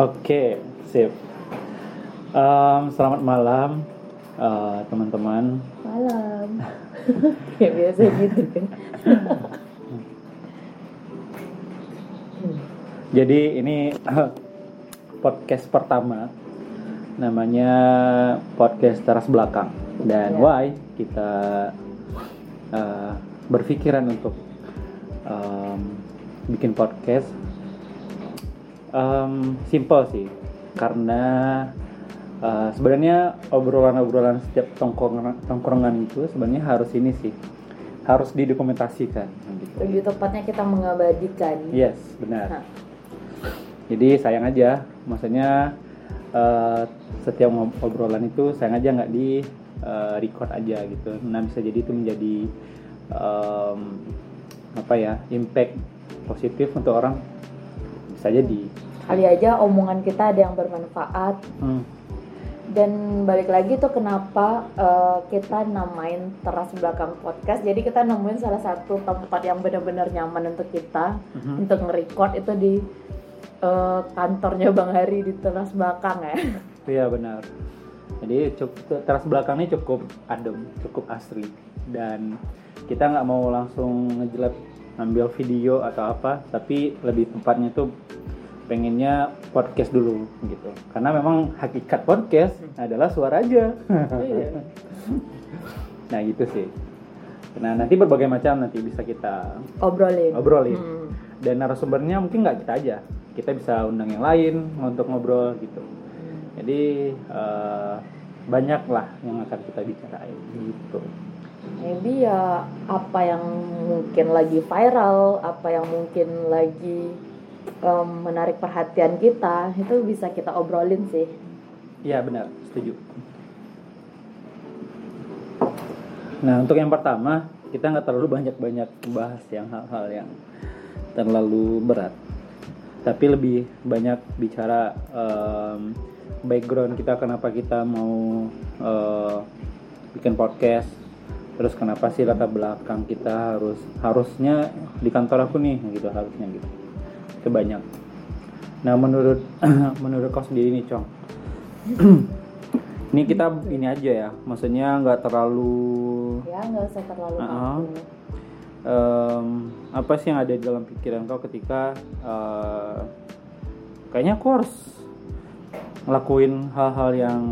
Oke, sip. Em, selamat malam eh, teman-teman. Malam. Kayak biasa gitu kan. Jadi ini podcast pertama, namanya podcast teras belakang. Dan Ya. why kita eh, berpikiran untuk em, bikin podcast? Em, simple sih, karena eh, sebenarnya obrolan-obrolan setiap tongkrongan tongkrongan itu sebenarnya harus ini sih, harus didokumentasikan. Gitu. Lebih tepatnya kita mengabadikan. Yes, benar. Nah. Jadi sayang aja, maksudnya eh, setiap obrolan itu sayang aja nggak di eh, record aja gitu. Nah bisa jadi itu menjadi em, apa ya impact positif untuk orang bisa jadi. Kali aja omongan kita ada yang bermanfaat Hmm, dan balik lagi tuh kenapa eh, kita namain teras belakang podcast. Jadi kita nemuin salah satu tempat yang benar-benar nyaman untuk kita Mhm. untuk nge-record itu di eh, kantornya Bang Hari di teras belakang ya. Iya benar. Jadi cukup teras belakang ini cukup adem, cukup asri dan kita nggak mau langsung ngejelek ambil video atau apa, tapi lebih tepatnya tuh pengennya podcast dulu gitu. Karena memang hakikat podcast adalah suara aja. Iya. nah gitu sih. Nah nanti berbagai macam nanti bisa kita Obrolin. obrolin. Hmm. Dan narasumbernya mungkin nggak kita aja, kita bisa undang yang lain untuk ngobrol gitu. Jadi eh, banyak lah yang akan kita bicarain gitu. Maybe ya apa yang mungkin lagi viral, apa yang mungkin lagi em, menarik perhatian kita, itu bisa kita obrolin sih. Iya benar, setuju. Nah untuk yang pertama kita nggak terlalu banyak-banyak bahas yang hal-hal yang terlalu berat, tapi lebih banyak bicara em, background kita kenapa kita mau eh, bikin podcast, terus kenapa sih latar belakang kita harus harusnya di kantor aku nih gitu harusnya gitu, itu banyak. Nah menurut menurut kau sendiri nih Cong, ini kita ini aja ya, maksudnya nggak terlalu Ya nggak usah terlalu Uh-uh. kaku. em, apa sih yang ada di dalam pikiran kau ketika eh, kayaknya aku harus ngelakuin hal-hal yang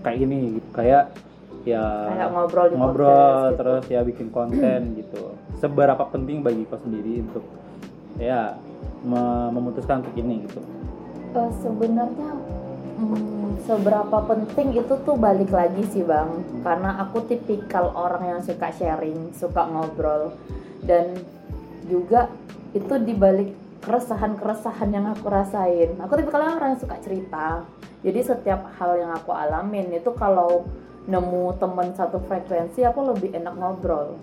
kayak ini gitu kayak ya Kayak ngobrol di ngobrol podcast gitu. terus ya bikin konten gitu seberapa penting bagi kau sendiri untuk ya me- memutuskan untuk ini gitu. Eh, sebenarnya hmm, seberapa penting itu tuh balik lagi sih bang, karena aku tipikal orang yang suka sharing, suka ngobrol, dan juga itu dibalik keresahan-keresahan yang aku rasain. Aku tipikal orang yang suka cerita, jadi setiap hal yang aku alamin itu kalau nemu temen satu frekuensi aku lebih enak ngobrol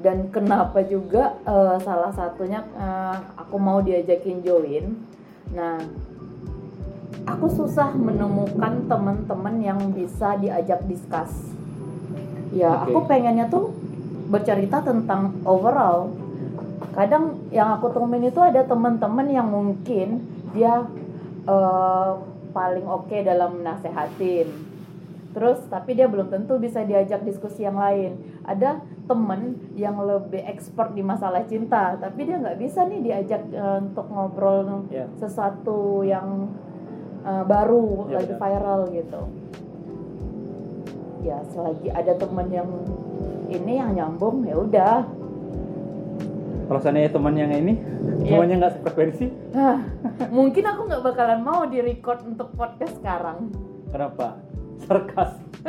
dan kenapa juga eh, salah satunya eh, aku mau diajakin join nah aku susah menemukan teman-teman yang bisa diajak diskus ya Oke. aku pengennya tuh bercerita tentang overall kadang yang aku temuin itu ada teman-teman yang mungkin dia eh, paling oke dalam nasehatin Terus tapi dia belum tentu bisa diajak diskusi yang lain. Ada temen yang lebih expert di masalah cinta, tapi dia nggak bisa nih diajak eh, untuk ngobrol Ya. sesuatu yang eh, baru Ya, lagi benar. viral gitu. Ya selagi ada temen yang ini yang nyambung ya udah. kalau seandainya teman yang ini Iya. temannya nggak sefrekuensi mungkin aku nggak bakalan mau di record untuk podcast sekarang. kenapa sarkas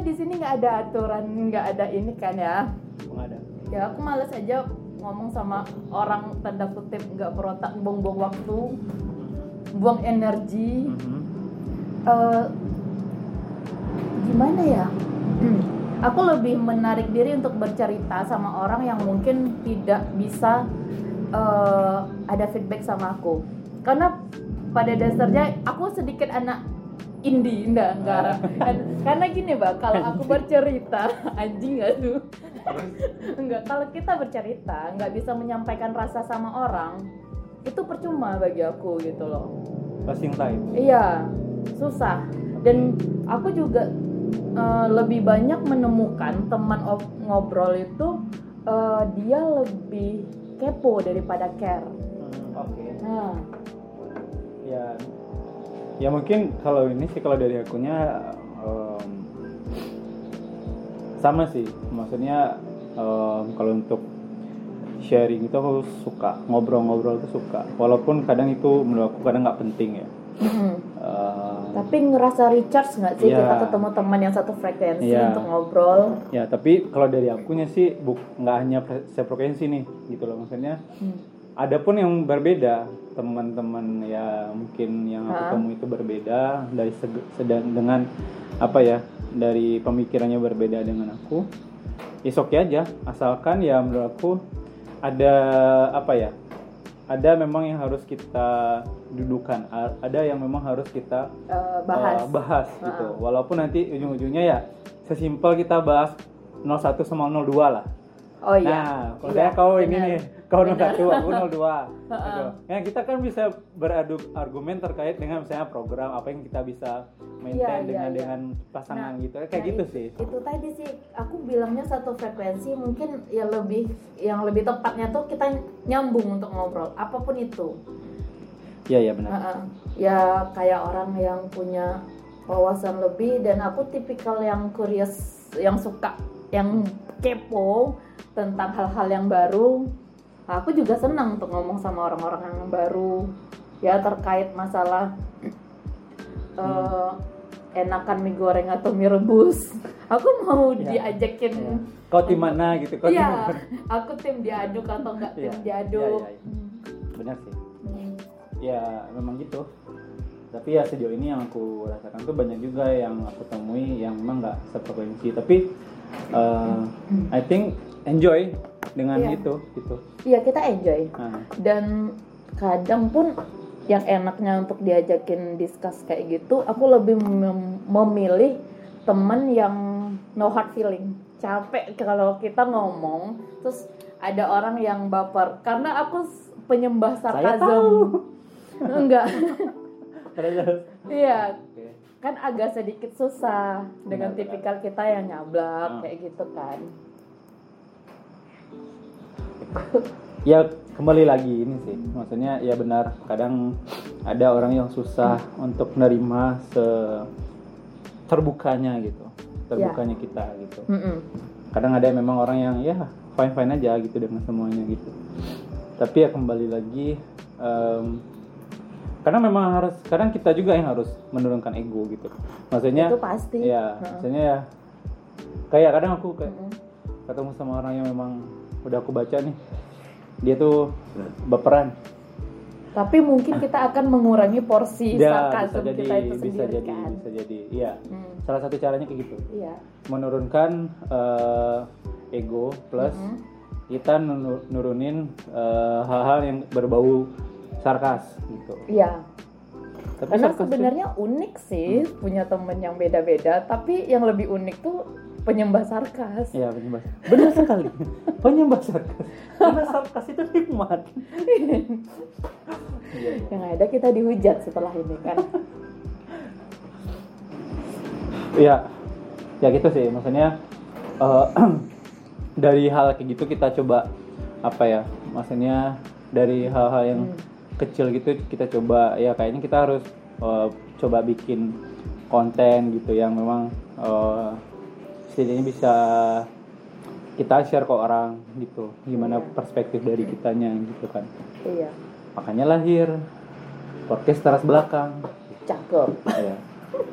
kita di sini nggak ada aturan, nggak ada ini kan ya. Nggak ada Ya aku males aja ngomong sama orang tanda kutip nggak berotak, buang-buang waktu, buang energi. Mhm. Eh, gimana ya? aku lebih menarik diri untuk bercerita sama orang yang mungkin tidak bisa eh, ada feedback sama aku. Karena pada dasarnya aku sedikit anak indie enggak enggak Kan- karena gini mbak kalau aku bercerita anjing gak tuh enggak kalau kita bercerita nggak bisa menyampaikan rasa sama orang itu percuma bagi aku gitu loh. Passing time iya susah. Dan aku juga eh, lebih banyak menemukan teman ob- ngobrol itu eh, dia lebih kepo daripada care. Hmm, oke. Nah. Ya ya mungkin kalau ini sih kalau dari akunya em, sama sih maksudnya em, kalau untuk sharing itu aku suka ngobrol-ngobrol itu suka walaupun kadang itu menurut aku kadang nggak penting ya mm-mm. Em, tapi ngerasa recharge nggak sih Iya. kita ketemu teman yang satu frekuensi Iya. untuk ngobrol ya tapi kalau dari akunya sih nggak hanya sefrekuensi nih gitu loh maksudnya Hmm. Ada pun yang berbeda teman-teman ya mungkin yang aku temui itu berbeda dari sedang dengan apa ya dari pemikirannya berbeda dengan aku. Is oke aja asalkan ya menurut aku ada apa ya ada memang yang harus kita dudukan ada yang memang harus kita Eh, bahas. uh, bahas gitu. Walaupun nanti ujung-ujungnya ya sesimpel kita bahas 01 sama 02 lah. Oh iya. Nah, kalau saya Iya, kau ini nih, kau Benar. 01, aku 02. gitu. Ya, kita kan bisa beradu argumen terkait dengan misalnya program apa yang kita bisa maintain iya, dengan iya. dengan pasangan Nah, gitu. Kayak nah, gitu it- sih. itu tadi sih aku bilangnya satu frekuensi mungkin ya lebih yang lebih tepatnya tuh kita nyambung untuk ngobrol apa pun itu Iya, iya benar. Heeh. ya kayak orang yang punya wawasan lebih dan aku tipikal yang curious yang suka yang kepo tentang hal-hal yang baru aku juga senang untuk ngomong sama orang-orang yang baru ya terkait masalah eh, enakan mie goreng atau mie rebus aku mau Iya. diajakin Iya. Kau tim mana gitu? Kau tim Iya, mana? aku tim diaduk atau enggak tim Iya, diaduk. iya, iya. Benar sih. Hmm. Ya, memang gitu. Tapi ya sejauh ini yang aku rasakan tuh banyak juga yang aku temui yang memang nggak sefrekuensi. Tapi uh, I think enjoy dengan Iya. itu gitu. Iya kita enjoy Nah, dan kadang pun yang enaknya untuk diajakin discuss kayak gitu, aku lebih mem- memilih temen yang no hard feeling. Capek kalau kita ngomong terus ada orang yang baper karena aku penyembah sarkasm. Enggak. Iya, kan agak sedikit susah dengan Benar, benar. tipikal kita yang nyablak Hmm. kayak gitu kan. Ya kembali lagi ini sih maksudnya ya benar kadang ada orang yang susah untuk menerima se terbukanya gitu terbukanya kita gitu Mm-mm. kadang ada memang orang yang ya fine fine aja gitu dengan semuanya gitu tapi ya kembali lagi em, karena memang harus kadang kita juga yang harus menurunkan ego gitu maksudnya Itu pasti. ya maksudnya ya kayak kadang aku kayak Mm-mm. ketemu sama orang yang memang udah aku baca nih dia tuh baperan Tapi mungkin kita akan mengurangi porsi bisa sarkasm jadi kita itu bisa sendiri jadi kan. bisa jadi iya Hmm, salah satu caranya kayak gitu iya. menurunkan eh, ego plus Mhm. kita nurunin eh, hal-hal yang berbau sarkas gitu Iya. tapi Karena sebenarnya unik sih punya temen yang beda-beda, tapi yang lebih unik tuh penyembah sarkas. ya penyembah benar sekali penyembah sarkas karena sarkas itu nikmat Iya, iya. Yang ada kita dihujat setelah ini kan. Iya, ya gitu sih. Maksudnya eh, dari hal kayak gitu kita coba apa ya? Maksudnya dari hal-hal yang Hmm. kecil gitu kita coba ya kayaknya kita harus eh, coba bikin konten gitu yang memang eh, setidaknya bisa kita share ke orang gitu. Gimana Iya. perspektif dari kitanya gitu kan. iya. Makanya lahir podcast teras belakang. Cakep. Iya.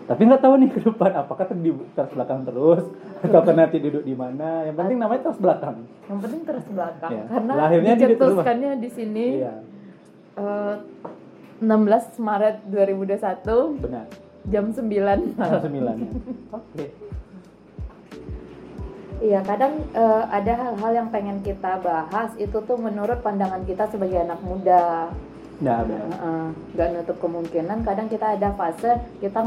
Tapi nggak tahu nih ke depan apakah di teras belakang terus atau nanti duduk di mana. Yang penting namanya teras belakang. Yang penting terus belakang Iya. karena Lahirnya di dicetuskannya di sini Iya, eh, 16 Maret 2021 benar. jam 9 Tanggal 9 ya. Oke. Iya, kadang eh, ada hal-hal yang pengen kita bahas itu tuh menurut pandangan kita sebagai anak muda. Nah. Heeh, nggak nutup kemungkinan kadang kita ada fase kita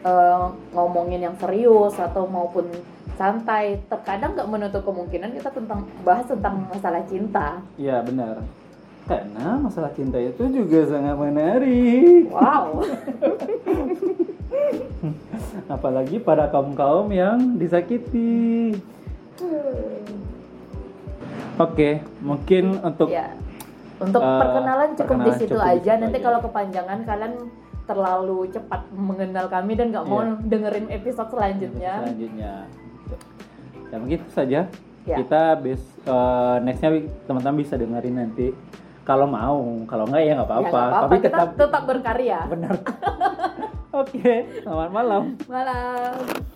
eh, ngomongin yang serius atau maupun santai terkadang nggak menutup kemungkinan kita tentang bahas tentang masalah cinta Iya benar. Karena masalah cinta itu juga sangat menarik. wow Apalagi pada kaum kaum yang disakiti. Oke, mungkin untuk ya untuk Eh, perkenalan cukup di perkenalan situ cukup di aja nanti aja. kalau kepanjangan kalian terlalu cepat mengenal kami dan nggak mau Iya. dengerin episode selanjutnya selanjutnya. Ya mungkin itu saja. Ya. Kita bes eh, nextnya teman-teman bisa dengerin nanti. Kalau mau, kalau enggak ya nggak Ya, apa-apa. nggak apa-apa, Tapi kita tetap tetap berkarya benar. Oke, selamat malam. malam